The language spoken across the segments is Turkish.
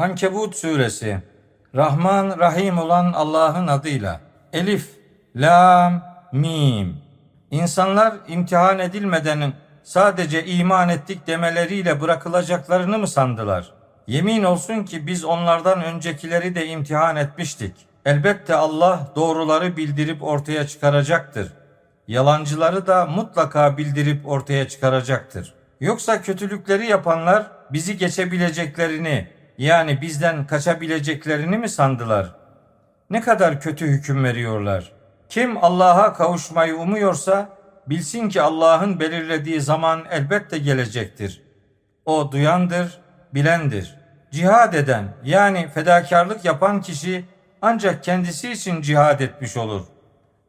Ankebut suresi Rahman Rahim olan Allah'ın adıyla Elif, Lam, Mim İnsanlar imtihan edilmeden sadece iman ettik demeleriyle bırakılacaklarını mı sandılar? Yemin olsun ki biz onlardan öncekileri de imtihan etmiştik. Elbette Allah doğruları bildirip ortaya çıkaracaktır. Yalancıları da mutlaka bildirip ortaya çıkaracaktır. Yoksa kötülükleri yapanlar bizi geçebileceklerini yani bizden kaçabileceklerini mi sandılar? Ne kadar kötü hüküm veriyorlar. Kim Allah'a kavuşmayı umuyorsa bilsin ki Allah'ın belirlediği zaman elbette gelecektir. O duyandır, bilendir. Cihad eden yani fedakarlık yapan kişi ancak kendisi için cihad etmiş olur.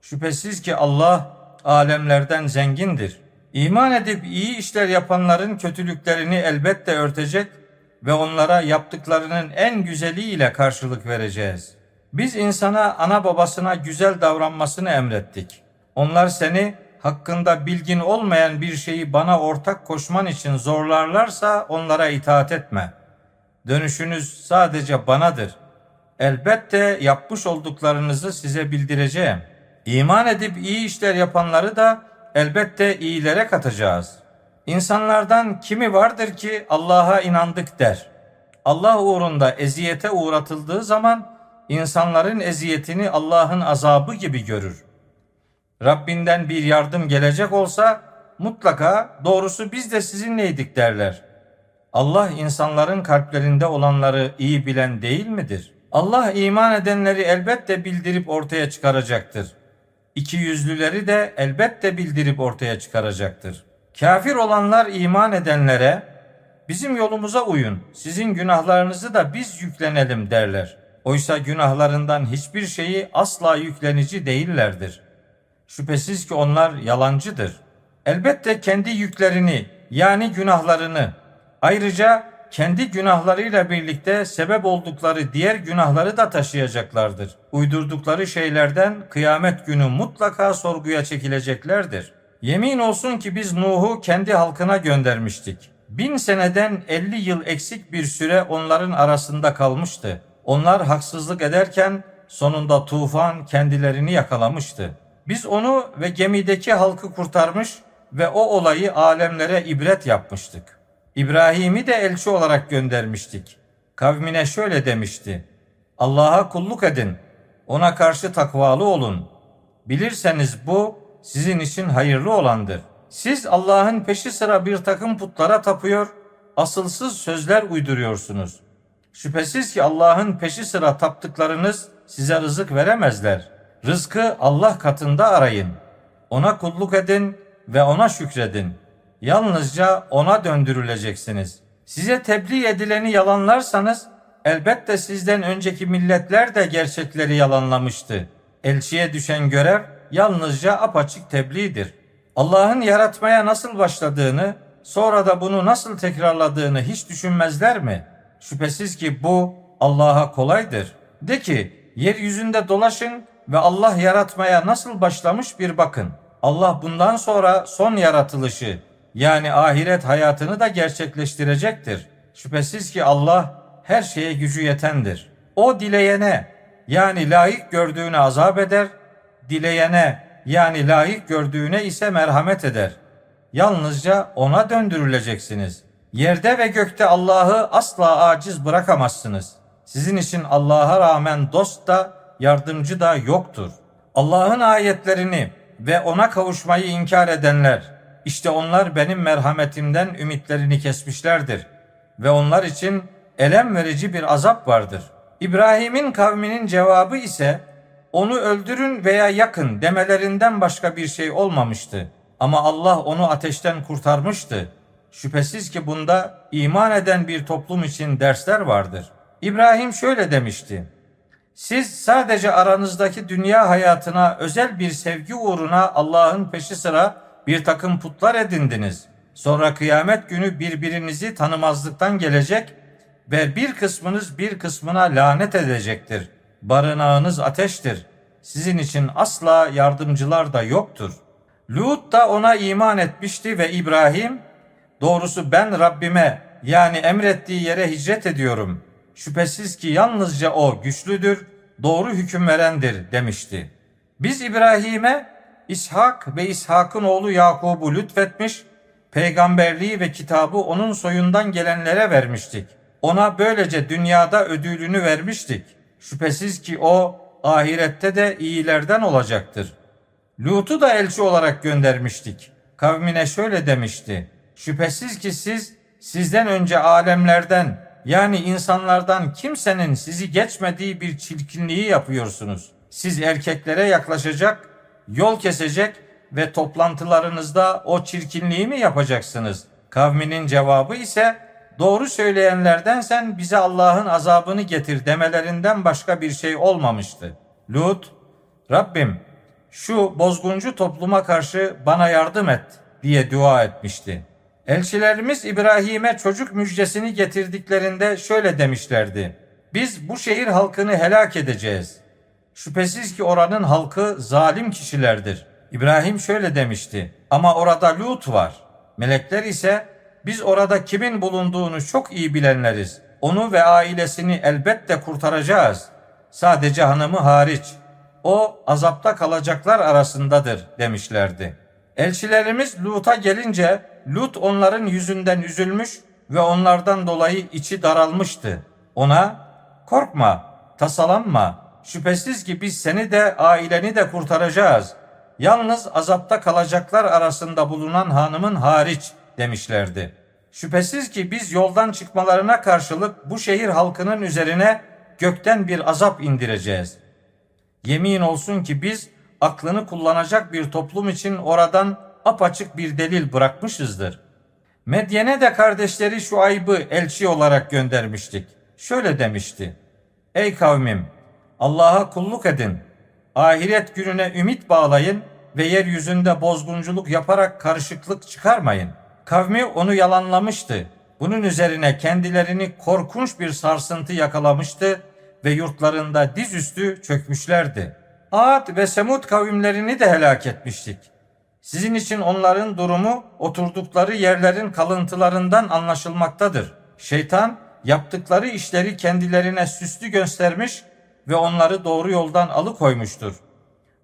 Şüphesiz ki Allah alemlerden zengindir. İman edip iyi işler yapanların kötülüklerini elbette örtecek ve onlara yaptıklarının en güzeliyle karşılık vereceğiz. Biz insana ana babasına güzel davranmasını emrettik. Onlar seni hakkında bilgin olmayan bir şeyi bana ortak koşman için zorlarlarsa onlara itaat etme. Dönüşünüz sadece banadır. Elbette yapmış olduklarınızı size bildireceğim. İman edip iyi işler yapanları da elbette iyilere katacağız. İnsanlardan kimi vardır ki Allah'a inandık der. Allah uğrunda eziyete uğratıldığı zaman insanların eziyetini Allah'ın azabı gibi görür. Rabbinden bir yardım gelecek olsa mutlaka doğrusu biz de sizinleydik derler. Allah insanların kalplerinde olanları iyi bilen değil midir? Allah iman edenleri elbette bildirip ortaya çıkaracaktır. İki yüzlüleri de elbette bildirip ortaya çıkaracaktır. Kafir olanlar iman edenlere bizim yolumuza uyun, sizin günahlarınızı da biz yüklenelim derler. Oysa günahlarından hiçbir şeyi asla yüklenici değillerdir. Şüphesiz ki onlar yalancıdır. Elbette kendi yüklerini yani günahlarını ayrıca kendi günahlarıyla birlikte sebep oldukları diğer günahları da taşıyacaklardır. Uydurdukları şeylerden kıyamet günü mutlaka sorguya çekileceklerdir. Yemin olsun ki biz Nuh'u kendi halkına göndermiştik. Bin seneden elli yıl eksik bir süre onların arasında kalmıştı. Onlar haksızlık ederken sonunda tufan kendilerini yakalamıştı. Biz onu ve gemideki halkı kurtarmış ve o olayı alemlere ibret yapmıştık. İbrahim'i de elçi olarak göndermiştik. Kavmine şöyle demişti. Allah'a kulluk edin. Ona karşı takvalı olun. Bilirseniz bu sizin için hayırlı olandır. Siz Allah'ın peşi sıra bir takım putlara tapıyor, asılsız sözler uyduruyorsunuz. Şüphesiz ki Allah'ın peşi sıra taptıklarınız size rızık veremezler. Rızkı Allah katında arayın. Ona kulluk edin ve ona şükredin. Yalnızca ona döndürüleceksiniz. Size tebliğ edileni yalanlarsanız elbette sizden önceki milletler de gerçekleri yalanlamıştı. Elçiye düşen görev yalnızca apaçık tebliğdir. Allah'ın yaratmaya nasıl başladığını, sonra da bunu nasıl tekrarladığını hiç düşünmezler mi? Şüphesiz ki bu Allah'a kolaydır. De ki, yeryüzünde dolaşın ve Allah yaratmaya nasıl başlamış bir bakın. Allah bundan sonra son yaratılışı yani ahiret hayatını da gerçekleştirecektir. Şüphesiz ki Allah her şeye gücü yetendir. O dileyene yani layık gördüğüne azap eder, dileyene yani layık gördüğüne ise merhamet eder. Yalnızca ona döndürüleceksiniz. Yerde ve gökte Allah'ı asla aciz bırakamazsınız. Sizin için Allah'a rağmen dost da yardımcı da yoktur. Allah'ın ayetlerini ve ona kavuşmayı inkar edenler, işte onlar benim merhametimden ümitlerini kesmişlerdir ve onlar için elem verici bir azap vardır. İbrahim'in kavminin cevabı ise onu öldürün veya yakın demelerinden başka bir şey olmamıştı. Ama Allah onu ateşten kurtarmıştı. Şüphesiz ki bunda iman eden bir toplum için dersler vardır. İbrahim şöyle demişti. Siz sadece aranızdaki dünya hayatına özel bir sevgi uğruna Allah'ın peşi sıra bir takım putlar edindiniz. Sonra kıyamet günü birbirinizi tanımazlıktan gelecek ve bir kısmınız bir kısmına lanet edecektir. Barınağınız ateştir. Sizin için asla yardımcılar da yoktur. Lut da ona iman etmişti ve İbrahim, doğrusu ben Rabbime yani emrettiği yere hicret ediyorum. Şüphesiz ki yalnızca o güçlüdür, doğru hüküm verendir demişti. Biz İbrahim'e İshak ve İshak'ın oğlu Yakub'u lütfetmiş, peygamberliği ve kitabı onun soyundan gelenlere vermiştik. Ona böylece dünyada ödülünü vermiştik. Şüphesiz ki o ahirette de iyilerden olacaktır. Lut'u da elçi olarak göndermiştik. Kavmine şöyle demişti. Şüphesiz ki siz sizden önce alemlerden yani insanlardan kimsenin sizi geçmediği bir çirkinliği yapıyorsunuz. Siz erkeklere yaklaşacak, yol kesecek ve toplantılarınızda o çirkinliği mi yapacaksınız? Kavminin cevabı ise doğru söyleyenlerden sen bize Allah'ın azabını getir demelerinden başka bir şey olmamıştı. Lut, Rabbim şu bozguncu topluma karşı bana yardım et diye dua etmişti. Elçilerimiz İbrahim'e çocuk müjdesini getirdiklerinde şöyle demişlerdi. Biz bu şehir halkını helak edeceğiz. Şüphesiz ki oranın halkı zalim kişilerdir. İbrahim şöyle demişti. Ama orada Lut var. Melekler ise biz orada kimin bulunduğunu çok iyi bilenleriz. Onu ve ailesini elbette kurtaracağız. Sadece hanımı hariç. O azapta kalacaklar arasındadır demişlerdi. Elçilerimiz Lut'a gelince Lut onların yüzünden üzülmüş ve onlardan dolayı içi daralmıştı. Ona korkma, tasalanma, şüphesiz ki biz seni de aileni de kurtaracağız. Yalnız azapta kalacaklar arasında bulunan hanımın hariç demişlerdi. Şüphesiz ki biz yoldan çıkmalarına karşılık bu şehir halkının üzerine gökten bir azap indireceğiz. Yemin olsun ki biz aklını kullanacak bir toplum için oradan apaçık bir delil bırakmışızdır. Medyen'e de kardeşleri şu aybı elçi olarak göndermiştik. Şöyle demişti. Ey kavmim Allah'a kulluk edin. Ahiret gününe ümit bağlayın ve yeryüzünde bozgunculuk yaparak karışıklık çıkarmayın. Kavmi onu yalanlamıştı. Bunun üzerine kendilerini korkunç bir sarsıntı yakalamıştı ve yurtlarında dizüstü çökmüşlerdi. Ad ve Semud kavimlerini de helak etmiştik. Sizin için onların durumu oturdukları yerlerin kalıntılarından anlaşılmaktadır. Şeytan yaptıkları işleri kendilerine süslü göstermiş ve onları doğru yoldan alıkoymuştur.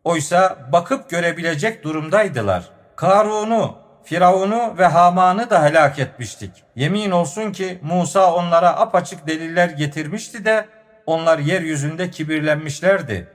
Oysa bakıp görebilecek durumdaydılar. Karun'u, Firavun'u ve Haman'ı da helak etmiştik. Yemin olsun ki Musa onlara apaçık deliller getirmişti de onlar yeryüzünde kibirlenmişlerdi.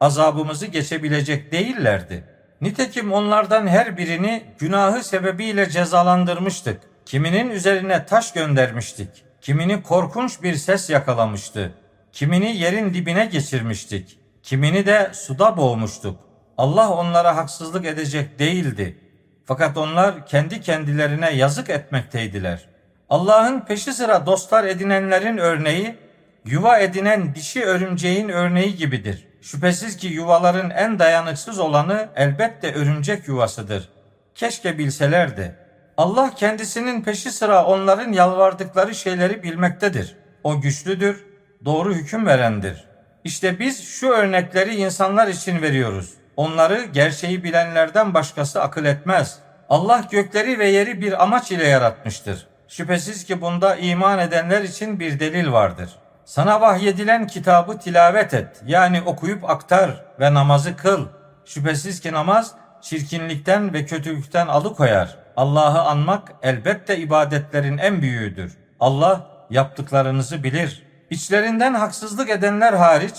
Azabımızı geçebilecek değillerdi. Nitekim onlardan her birini günahı sebebiyle cezalandırmıştık. Kiminin üzerine taş göndermiştik. Kimini korkunç bir ses yakalamıştı. Kimini yerin dibine geçirmiştik. Kimini de suda boğmuştuk. Allah onlara haksızlık edecek değildi. Fakat onlar kendi kendilerine yazık etmekteydiler. Allah'ın peşi sıra dostlar edinenlerin örneği, yuva edinen dişi örümceğin örneği gibidir. Şüphesiz ki yuvaların en dayanıksız olanı elbette örümcek yuvasıdır. Keşke bilselerdi. Allah kendisinin peşi sıra onların yalvardıkları şeyleri bilmektedir. O güçlüdür, doğru hüküm verendir. İşte biz şu örnekleri insanlar için veriyoruz. Onları gerçeği bilenlerden başkası akıl etmez. Allah gökleri ve yeri bir amaç ile yaratmıştır. Şüphesiz ki bunda iman edenler için bir delil vardır. Sana vahyedilen kitabı tilavet et. Yani okuyup aktar ve namazı kıl. Şüphesiz ki namaz çirkinlikten ve kötülükten alıkoyar. Allah'ı anmak elbette ibadetlerin en büyüğüdür. Allah yaptıklarınızı bilir. İçlerinden haksızlık edenler hariç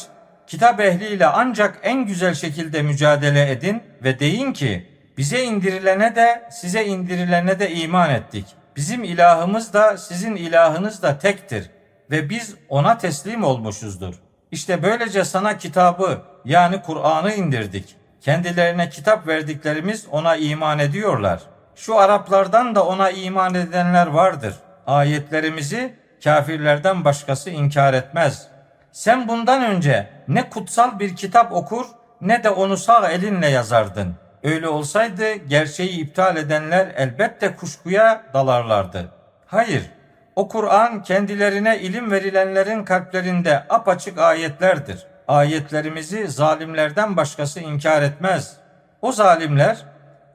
kitap ehliyle ancak en güzel şekilde mücadele edin ve deyin ki bize indirilene de size indirilene de iman ettik. Bizim ilahımız da sizin ilahınız da tektir ve biz ona teslim olmuşuzdur. İşte böylece sana kitabı yani Kur'an'ı indirdik. Kendilerine kitap verdiklerimiz ona iman ediyorlar. Şu Araplardan da ona iman edenler vardır. Ayetlerimizi kafirlerden başkası inkar etmez. Sen bundan önce ne kutsal bir kitap okur ne de onu sağ elinle yazardın. Öyle olsaydı gerçeği iptal edenler elbette kuşkuya dalarlardı. Hayır, o Kur'an kendilerine ilim verilenlerin kalplerinde apaçık ayetlerdir. Ayetlerimizi zalimlerden başkası inkar etmez. O zalimler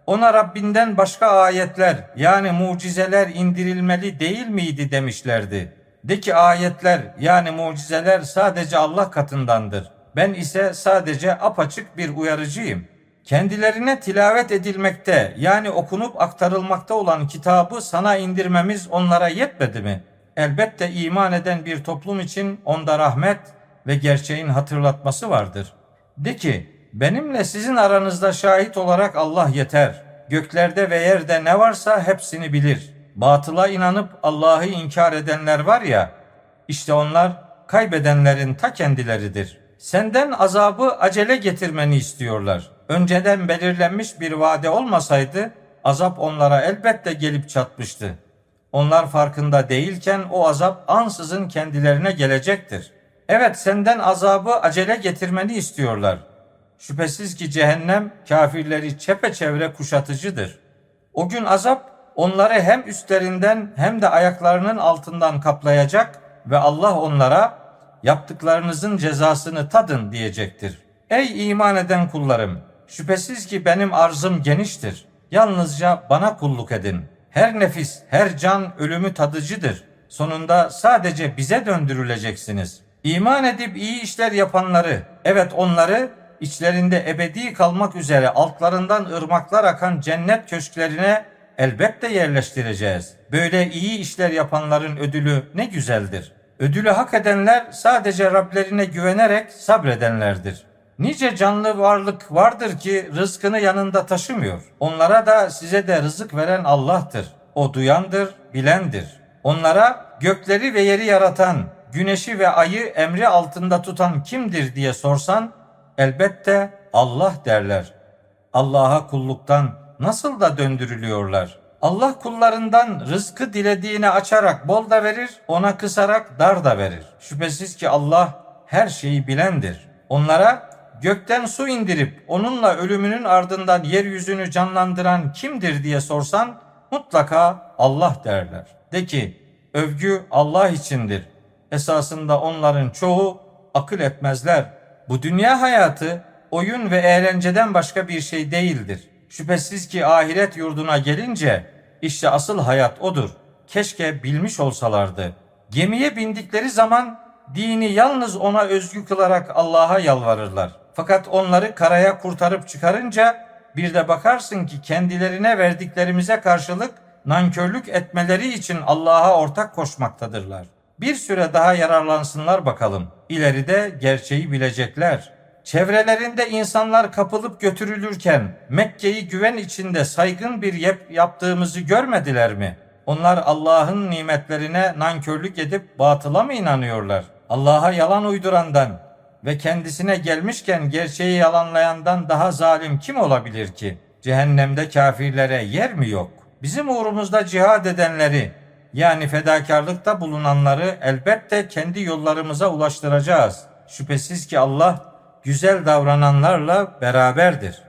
ona Rabbinden başka ayetler yani mucizeler indirilmeli değil miydi demişlerdi. De ki ayetler yani mucizeler sadece Allah katındandır. Ben ise sadece apaçık bir uyarıcıyım. Kendilerine tilavet edilmekte yani okunup aktarılmakta olan kitabı sana indirmemiz onlara yetmedi mi? Elbette iman eden bir toplum için onda rahmet ve gerçeğin hatırlatması vardır. De ki benimle sizin aranızda şahit olarak Allah yeter. Göklerde ve yerde ne varsa hepsini bilir. Batıla inanıp Allah'ı inkar edenler var ya, işte onlar kaybedenlerin ta kendileridir. Senden azabı acele getirmeni istiyorlar. Önceden belirlenmiş bir vade olmasaydı azap onlara elbette gelip çatmıştı. Onlar farkında değilken o azap ansızın kendilerine gelecektir. Evet senden azabı acele getirmeni istiyorlar. Şüphesiz ki cehennem kafirleri çepeçevre kuşatıcıdır. O gün azap onları hem üstlerinden hem de ayaklarının altından kaplayacak ve Allah onlara yaptıklarınızın cezasını tadın diyecektir. Ey iman eden kullarım! Şüphesiz ki benim arzım geniştir. Yalnızca bana kulluk edin. Her nefis, her can ölümü tadıcıdır. Sonunda sadece bize döndürüleceksiniz. İman edip iyi işler yapanları, evet onları içlerinde ebedi kalmak üzere altlarından ırmaklar akan cennet köşklerine elbette yerleştireceğiz. Böyle iyi işler yapanların ödülü ne güzeldir. Ödülü hak edenler sadece Rablerine güvenerek sabredenlerdir. Nice canlı varlık vardır ki rızkını yanında taşımıyor. Onlara da size de rızık veren Allah'tır. O duyandır, bilendir. Onlara gökleri ve yeri yaratan, güneşi ve ayı emri altında tutan kimdir diye sorsan elbette Allah derler. Allah'a kulluktan nasıl da döndürülüyorlar. Allah kullarından rızkı dilediğine açarak bol da verir, ona kısarak dar da verir. Şüphesiz ki Allah her şeyi bilendir. Onlara gökten su indirip onunla ölümünün ardından yeryüzünü canlandıran kimdir diye sorsan mutlaka Allah derler. De ki övgü Allah içindir. Esasında onların çoğu akıl etmezler. Bu dünya hayatı oyun ve eğlenceden başka bir şey değildir. Şüphesiz ki ahiret yurduna gelince işte asıl hayat odur. Keşke bilmiş olsalardı. Gemiye bindikleri zaman dini yalnız ona özgü kılarak Allah'a yalvarırlar. Fakat onları karaya kurtarıp çıkarınca bir de bakarsın ki kendilerine verdiklerimize karşılık nankörlük etmeleri için Allah'a ortak koşmaktadırlar. Bir süre daha yararlansınlar bakalım. İleride gerçeği bilecekler. Çevrelerinde insanlar kapılıp götürülürken Mekke'yi güven içinde saygın bir yap yaptığımızı görmediler mi? Onlar Allah'ın nimetlerine nankörlük edip batıla mı inanıyorlar? Allah'a yalan uydurandan ve kendisine gelmişken gerçeği yalanlayandan daha zalim kim olabilir ki? Cehennemde kafirlere yer mi yok? Bizim uğrumuzda cihad edenleri yani fedakarlıkta bulunanları elbette kendi yollarımıza ulaştıracağız. Şüphesiz ki Allah güzel davrananlarla beraberdir.